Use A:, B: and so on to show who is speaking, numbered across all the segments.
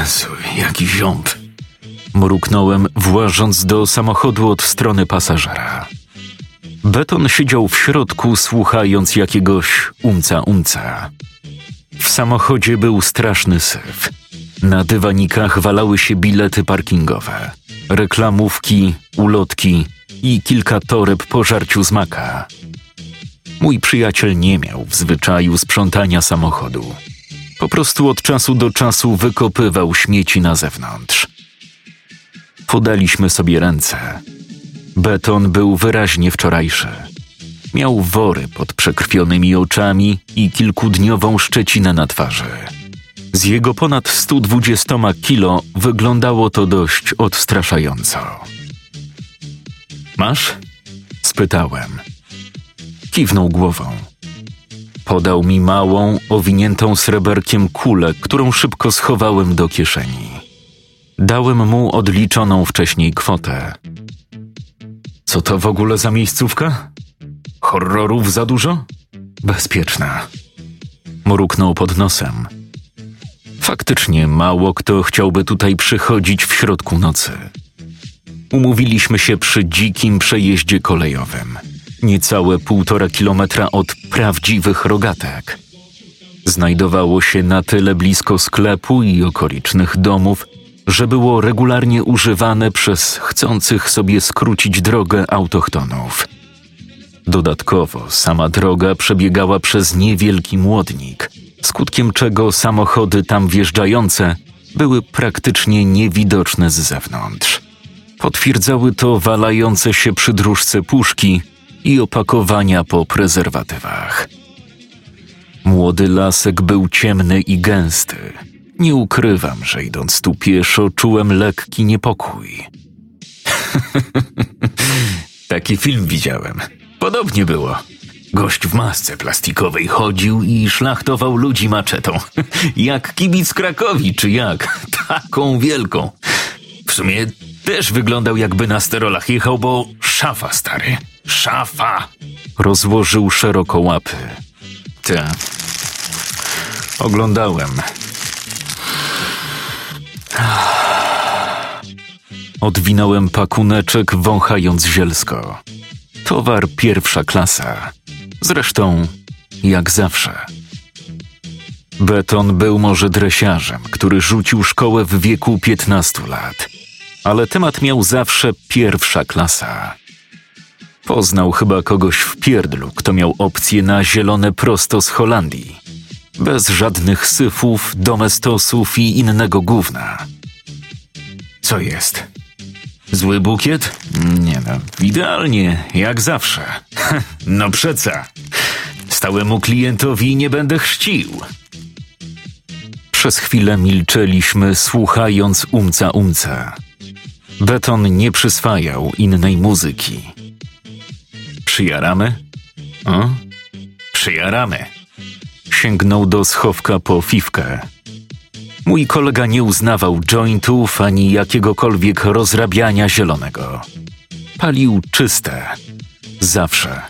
A: Jezu, jaki ziąb.
B: Mruknąłem, włażąc do samochodu od strony pasażera. Beton siedział w środku, słuchając jakiegoś umca umca. W samochodzie był straszny syf. Na dywanikach walały się bilety parkingowe, reklamówki, ulotki i kilka toreb po żarciu z maka. Mój przyjaciel nie miał w zwyczaju sprzątania samochodu. Po prostu od czasu do czasu wykopywał śmieci na zewnątrz. Podaliśmy sobie ręce. Beton był wyraźnie wczorajszy. Miał wory pod przekrwionymi oczami i kilkudniową szczecinę na twarzy. Z jego ponad 120 kilo wyglądało to dość odstraszająco. Masz? spytałem. Kiwnął głową. Podał mi małą, owiniętą sreberkiem kulę, którą szybko schowałem do kieszeni. Dałem mu odliczoną wcześniej kwotę. Co to w ogóle za miejscówka? Horrorów za dużo? Bezpieczna. Mruknął pod nosem. Faktycznie mało kto chciałby tutaj przychodzić w środku nocy. Umówiliśmy się przy dzikim przejeździe kolejowym, niecałe półtora kilometra od prawdziwych rogatek. Znajdowało się na tyle blisko sklepu i okolicznych domów, że było regularnie używane przez chcących sobie skrócić drogę autochtonów. Dodatkowo sama droga przebiegała przez niewielki młodnik, skutkiem czego samochody tam wjeżdżające były praktycznie niewidoczne z zewnątrz. Potwierdzały to walające się przy dróżce puszki i opakowania po prezerwatywach. Młody lasek był ciemny i gęsty. Nie ukrywam, że idąc tu pieszo, czułem lekki niepokój. Taki film widziałem. Podobnie było. Gość w masce plastikowej chodził i szlachtował ludzi maczetą. jak kibic Krakowi, czy jak? Taką wielką. W sumie też wyglądał jakby na sterolach jechał, bo szafa, stary. Szafa! Rozłożył szeroko łapy. Te. Oglądałem. Odwinąłem pakuneczek, wąchając zielsko. Towar pierwsza klasa. Zresztą, jak zawsze. Beton był może dresiarzem, który rzucił szkołę w wieku 15 lat, ale temat miał zawsze pierwsza klasa. Poznał chyba kogoś w pierdlu, kto miał opcję na zielone prosto z Holandii. Bez żadnych syfów, domestosów i innego gówna. Co jest? Zły bukiet? Nie no, idealnie, jak zawsze. no przeca. Stałemu klientowi nie będę chrzcił. Przez chwilę milczeliśmy, słuchając umca umca. Beton nie przyswajał innej muzyki. Przyjaramy? O? Przyjaramy. Sięgnął do schowka po fifkę. Mój kolega nie uznawał jointów ani jakiegokolwiek rozrabiania zielonego. Palił czyste. Zawsze.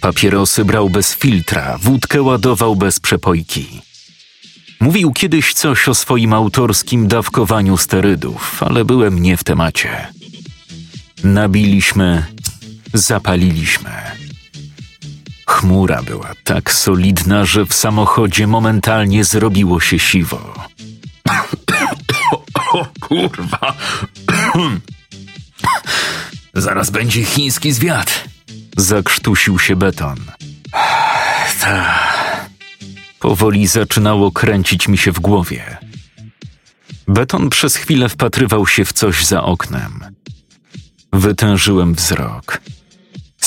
B: Papierosy brał bez filtra, wódkę ładował bez przepojki. Mówił kiedyś coś o swoim autorskim dawkowaniu sterydów, ale byłem nie w temacie. Nabiliśmy, zapaliliśmy. Chmura była tak solidna, że w samochodzie momentalnie zrobiło się siwo. O kurwa! Zaraz będzie chiński zwiat. Zakrztusił się beton. Ta. Powoli zaczynało kręcić mi się w głowie. Beton przez chwilę wpatrywał się w coś za oknem. Wytężyłem wzrok.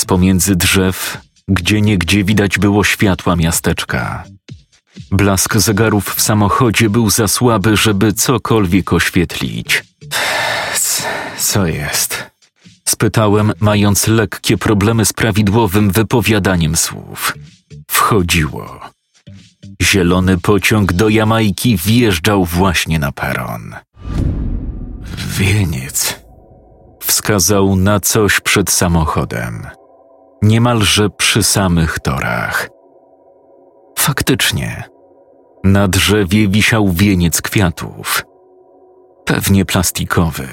B: pomiędzy drzew, gdzie niegdzie widać było światła miasteczka. Blask zegarów w samochodzie był za słaby, żeby cokolwiek oświetlić. Co jest? Spytałem, mając lekkie problemy z prawidłowym wypowiadaniem słów. Wchodziło. Zielony pociąg do Jamajki wjeżdżał właśnie na peron. Wieniec. Wskazał na coś przed samochodem. Niemalże przy samych torach. Faktycznie. Na drzewie wisiał wieniec kwiatów. Pewnie plastikowy.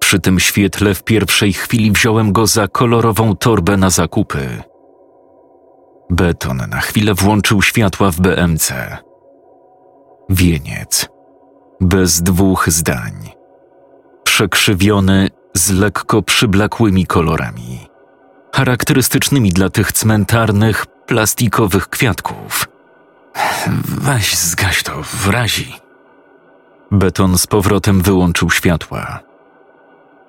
B: Przy tym świetle w pierwszej chwili wziąłem go za kolorową torbę na zakupy. Beton na chwilę włączył światła w BMC. Wieniec. Bez dwóch zdań. Przekrzywiony z lekko przyblakłymi kolorami. Charakterystycznymi dla tych cmentarnych, plastikowych kwiatków. Weź zgaś to, wrazi. Beton z powrotem wyłączył światła.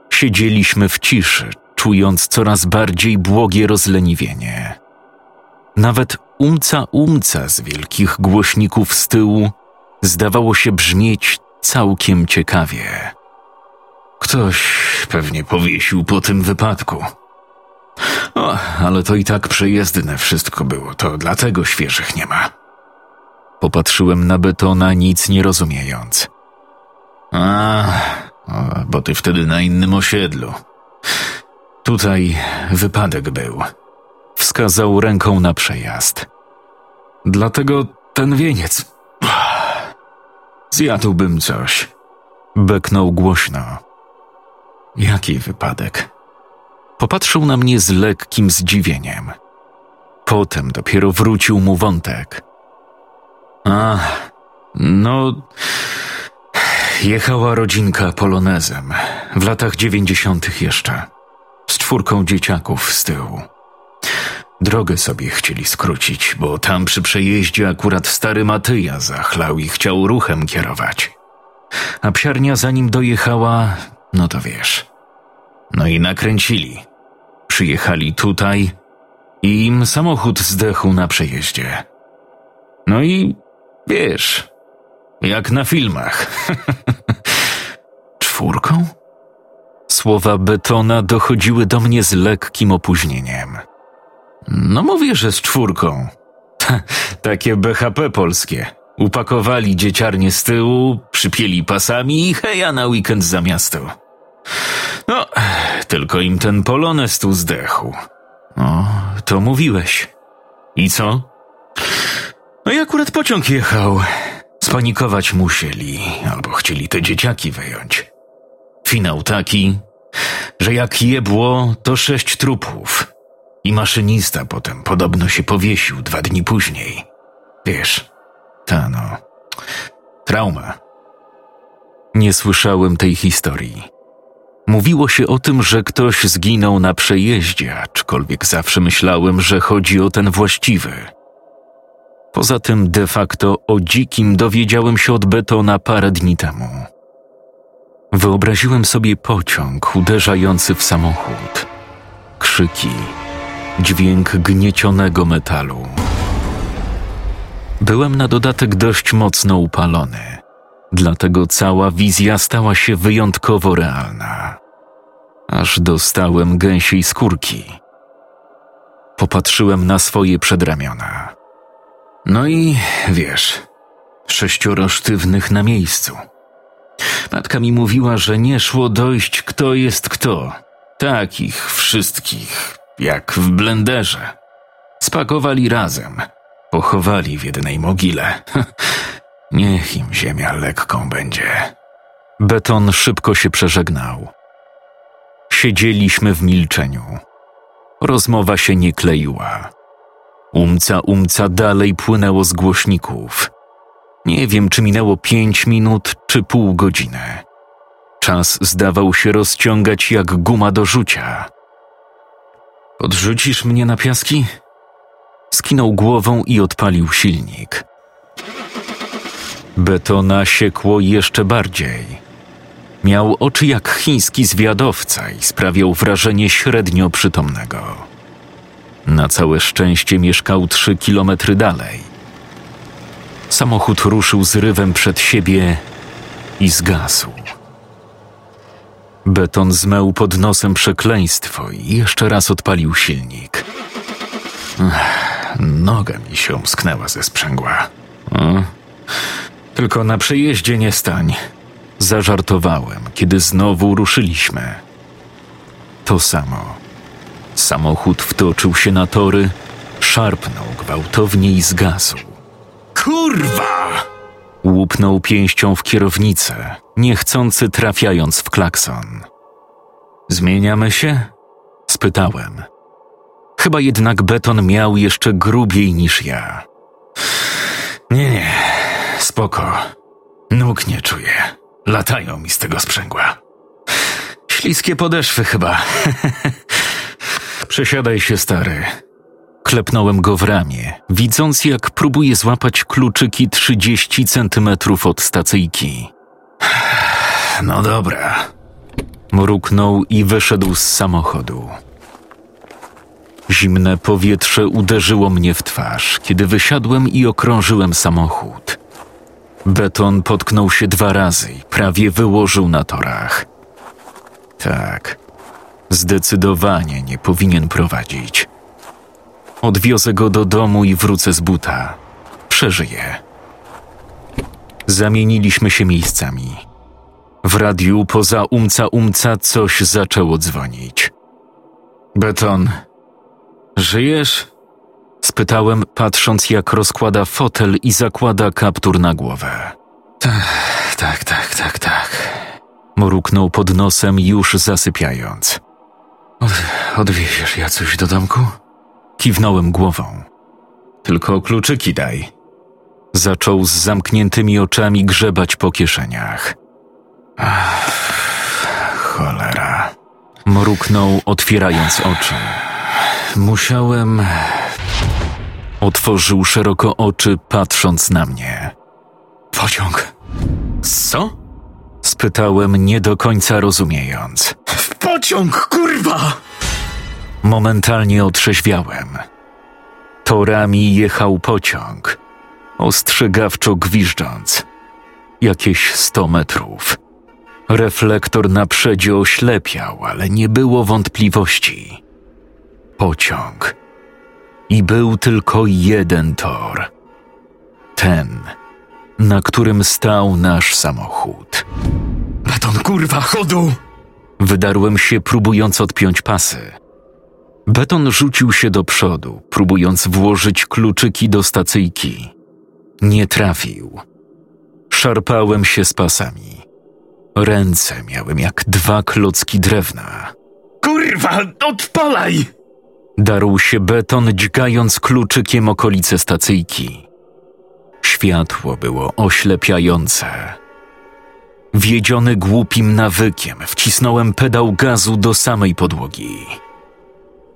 B: Siedzieliśmy w ciszy, czując coraz bardziej błogie rozleniwienie. Nawet umca umca z wielkich głośników z tyłu zdawało się brzmieć całkiem ciekawie. Ktoś pewnie powiesił po tym wypadku. O, ale to i tak przejezdne wszystko było, to dlatego świeżych nie ma. Popatrzyłem na betona, nic nie rozumiejąc. A, bo ty wtedy na innym osiedlu. Tutaj wypadek był. Wskazał ręką na przejazd. Dlatego ten wieniec. Zjadłbym coś. Beknął głośno. Jaki wypadek? Popatrzył na mnie z lekkim zdziwieniem. Potem dopiero wrócił mu wątek. A, no. Jechała rodzinka polonezem w latach dziewięćdziesiątych jeszcze. Z czwórką dzieciaków z tyłu. Drogę sobie chcieli skrócić, bo tam przy przejeździe akurat stary Matyja zachlał i chciał ruchem kierować. A psiarnia zanim dojechała, no to wiesz. No i nakręcili. Przyjechali tutaj i im samochód zdechł na przejeździe. No i wiesz, jak na filmach. Czwórką? Słowa betona dochodziły do mnie z lekkim opóźnieniem. No mówię, że z czwórką. Takie BHP polskie. Upakowali dzieciarnie z tyłu, przypieli pasami i heja na weekend za miasto. No, tylko im ten polones tu zdechł. O, to mówiłeś. I co? No i akurat pociąg jechał. Spanikować musieli, albo chcieli te dzieciaki wyjąć. Finał taki, że jak jebło, to sześć trupów. I maszynista potem podobno się powiesił dwa dni później. Wiesz, ta no. Trauma. Nie słyszałem tej historii. Mówiło się o tym, że ktoś zginął na przejeździe, aczkolwiek zawsze myślałem, że chodzi o ten właściwy. Poza tym de facto o dzikim dowiedziałem się od Betona parę dni temu. Wyobraziłem sobie pociąg uderzający w samochód. Krzyki, dźwięk gniecionego metalu. Byłem na dodatek dość mocno upalony, dlatego cała wizja stała się wyjątkowo realna. Aż dostałem gęsiej skórki. Popatrzyłem na swoje przedramiona. No i wiesz, sześcioro sztywnych na miejscu. Matka mi mówiła, że nie szło dojść, kto jest kto. Takich wszystkich, jak w blenderze. Spakowali razem, pochowali w jednej mogile. Niech im ziemia lekką będzie. Beton szybko się przeżegnał. Siedzieliśmy w milczeniu. Rozmowa się nie kleiła. Umca umca dalej płynęło z głośników. Nie wiem, czy minęło pięć minut, czy pół godziny. Czas zdawał się rozciągać jak guma do rzucia. Odrzucisz mnie na piaski? Skinął głową i odpalił silnik. Betona siekło jeszcze bardziej. Miał oczy jak chiński zwiadowca i sprawiał wrażenie średnio przytomnego. Na całe szczęście mieszkał trzy kilometry dalej. Samochód ruszył z rywem przed siebie i zgasł. Beton zmył pod nosem przekleństwo i jeszcze raz odpalił silnik. Noga mi się omsknęła ze sprzęgła. Tylko na przejeździe nie stań. Zażartowałem, kiedy znowu ruszyliśmy. To samo. Samochód wtoczył się na tory, szarpnął gwałtownie i zgasł.
A: Kurwa!
B: Łupnął pięścią w kierownicę, niechcący trafiając w klakson. Zmieniamy się? spytałem. Chyba jednak beton miał jeszcze grubiej niż ja. Nie, nie, spoko. Nóg nie czuję. Latają mi z tego sprzęgła. Śliskie podeszwy chyba. Przesiadaj się, stary. Klepnąłem go w ramię, widząc jak próbuje złapać kluczyki 30 centymetrów od stacyjki. No dobra. Mruknął i wyszedł z samochodu. Zimne powietrze uderzyło mnie w twarz, kiedy wysiadłem i okrążyłem samochód. Beton potknął się dwa razy i prawie wyłożył na torach. Tak, zdecydowanie nie powinien prowadzić. Odwiozę go do domu i wrócę z buta. Przeżyję. Zamieniliśmy się miejscami. W radiu poza umca umca coś zaczęło dzwonić. Beton, żyjesz? Spytałem, patrząc jak rozkłada fotel i zakłada kaptur na głowę. Tak, tak, tak, tak, tak. Mruknął pod nosem, już zasypiając. Od, odwieziesz Jacuś do domku? Kiwnąłem głową. Tylko kluczyki daj. Zaczął z zamkniętymi oczami grzebać po kieszeniach. Ach, cholera. Mruknął, otwierając oczy. Musiałem. Otworzył szeroko oczy, patrząc na mnie. Pociąg. Co? Spytałem, nie do końca rozumiejąc.
A: W pociąg, kurwa!
B: Momentalnie otrzeźwiałem. Torami jechał pociąg, ostrzegawczo gwiżdżąc. Jakieś sto metrów. Reflektor na przedzie oślepiał, ale nie było wątpliwości. Pociąg. I był tylko jeden tor. Ten, na którym stał nasz samochód.
A: Beton, kurwa, chodu!
B: Wydarłem się, próbując odpiąć pasy. Beton rzucił się do przodu, próbując włożyć kluczyki do stacyjki. Nie trafił. Szarpałem się z pasami. Ręce miałem jak dwa klocki drewna.
A: Kurwa, odpalaj!
B: Darł się beton, dźgając kluczykiem okolice stacyjki. Światło było oślepiające. Wiedziony głupim nawykiem, wcisnąłem pedał gazu do samej podłogi.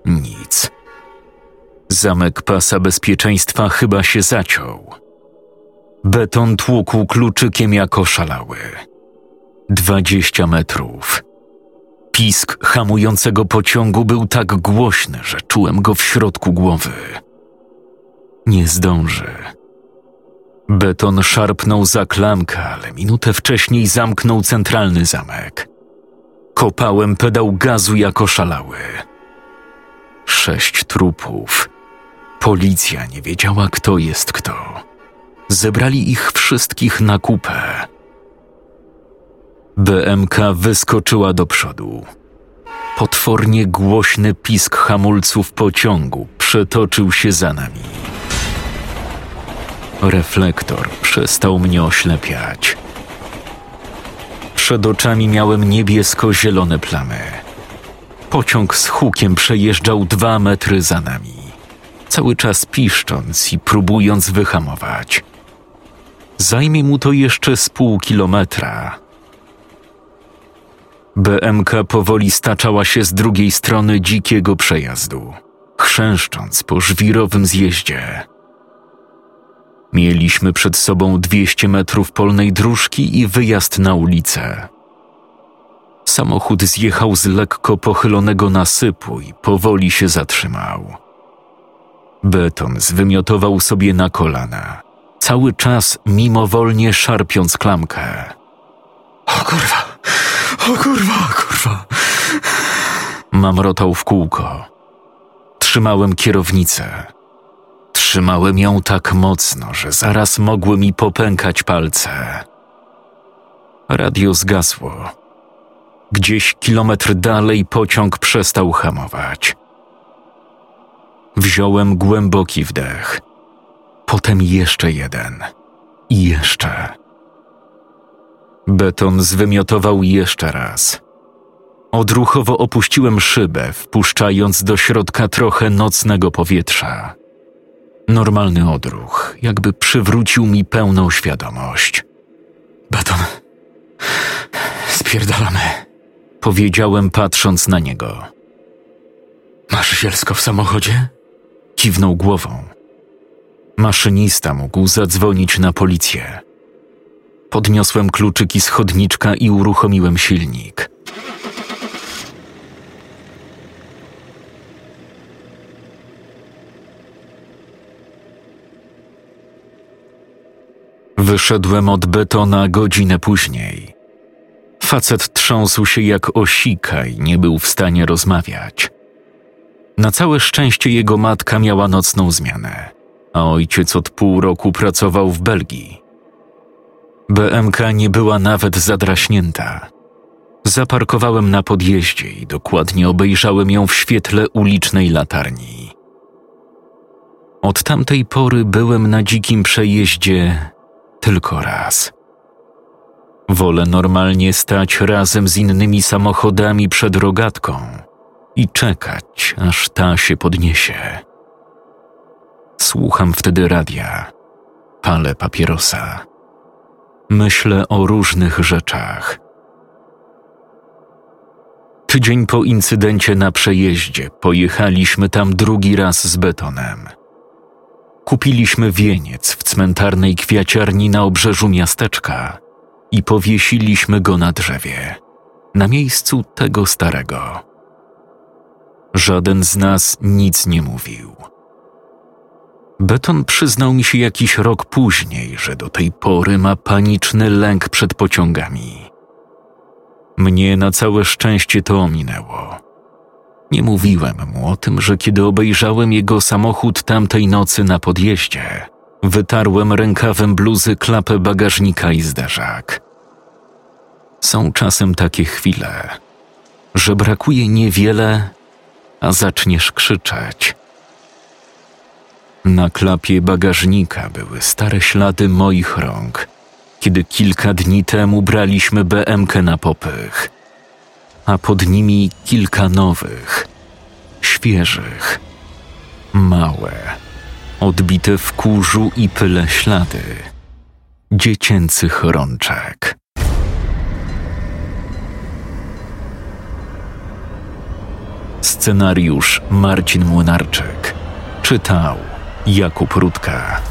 B: Nic. Zamek pasa bezpieczeństwa chyba się zaciął. Beton tłukł kluczykiem jak oszalały. Dwadzieścia metrów. Pisk hamującego pociągu był tak głośny, że czułem go w środku głowy. Nie zdąży. Beton szarpnął za klamkę, ale minutę wcześniej zamknął centralny zamek. Kopałem pedał gazu jak oszalały. Sześć trupów. Policja nie wiedziała, kto jest kto. Zebrali ich wszystkich na kupę. BMK wyskoczyła do przodu. Potwornie głośny pisk hamulców pociągu przetoczył się za nami. Reflektor przestał mnie oślepiać. Przed oczami miałem niebiesko-zielone plamy. Pociąg z hukiem przejeżdżał dwa metry za nami, cały czas piszcząc i próbując wyhamować. Zajmie mu to jeszcze z pół kilometra. BMK powoli staczała się z drugiej strony dzikiego przejazdu, chrzęszcząc po żwirowym zjeździe. Mieliśmy przed sobą 200 metrów polnej dróżki i wyjazd na ulicę. Samochód zjechał z lekko pochylonego nasypu i powoli się zatrzymał. Beton zwymiotował sobie na kolana, cały czas mimowolnie szarpiąc klamkę.
A: O kurwa! O kurwa, kurwa!
B: Mamrotał w kółko. Trzymałem kierownicę. Trzymałem ją tak mocno, że zaraz mogły mi popękać palce. Radio zgasło. Gdzieś kilometr dalej pociąg przestał hamować. Wziąłem głęboki wdech. Potem jeszcze jeden. I jeszcze. Beton zwymiotował jeszcze raz. Odruchowo opuściłem szybę, wpuszczając do środka trochę nocnego powietrza. Normalny odruch, jakby przywrócił mi pełną świadomość.
A: Beton. Spierdalamy.
B: Powiedziałem, patrząc na niego.
A: Masz zielsko w samochodzie?
B: Kiwnął głową. Maszynista mógł zadzwonić na policję. Podniosłem kluczyki z chodniczka i uruchomiłem silnik. Wyszedłem od betona godzinę później. Facet trząsł się jak osika i nie był w stanie rozmawiać. Na całe szczęście jego matka miała nocną zmianę, a ojciec od pół roku pracował w Belgii. BMK nie była nawet zadraśnięta. Zaparkowałem na podjeździe i dokładnie obejrzałem ją w świetle ulicznej latarni. Od tamtej pory byłem na dzikim przejeździe tylko raz. Wolę normalnie stać razem z innymi samochodami przed rogatką i czekać, aż ta się podniesie. Słucham wtedy radia, palę papierosa. Myślę o różnych rzeczach. Tydzień po incydencie na przejeździe pojechaliśmy tam drugi raz z betonem. Kupiliśmy wieniec w cmentarnej kwiaciarni na obrzeżu miasteczka i powiesiliśmy go na drzewie, na miejscu tego starego. Żaden z nas nic nie mówił. Beton przyznał mi się jakiś rok później, że do tej pory ma paniczny lęk przed pociągami. Mnie na całe szczęście to ominęło. Nie mówiłem mu o tym, że kiedy obejrzałem jego samochód tamtej nocy na podjeździe, wytarłem rękawem bluzy klapę bagażnika i zderzak. Są czasem takie chwile, że brakuje niewiele, a zaczniesz krzyczeć. Na klapie bagażnika były stare ślady moich rąk, kiedy kilka dni temu braliśmy BMK na popych, a pod nimi kilka nowych, świeżych, małe, odbite w kurzu i pyle ślady dziecięcych rączek. Scenariusz Marcin Młynarczyk czytał Jakub Rutka.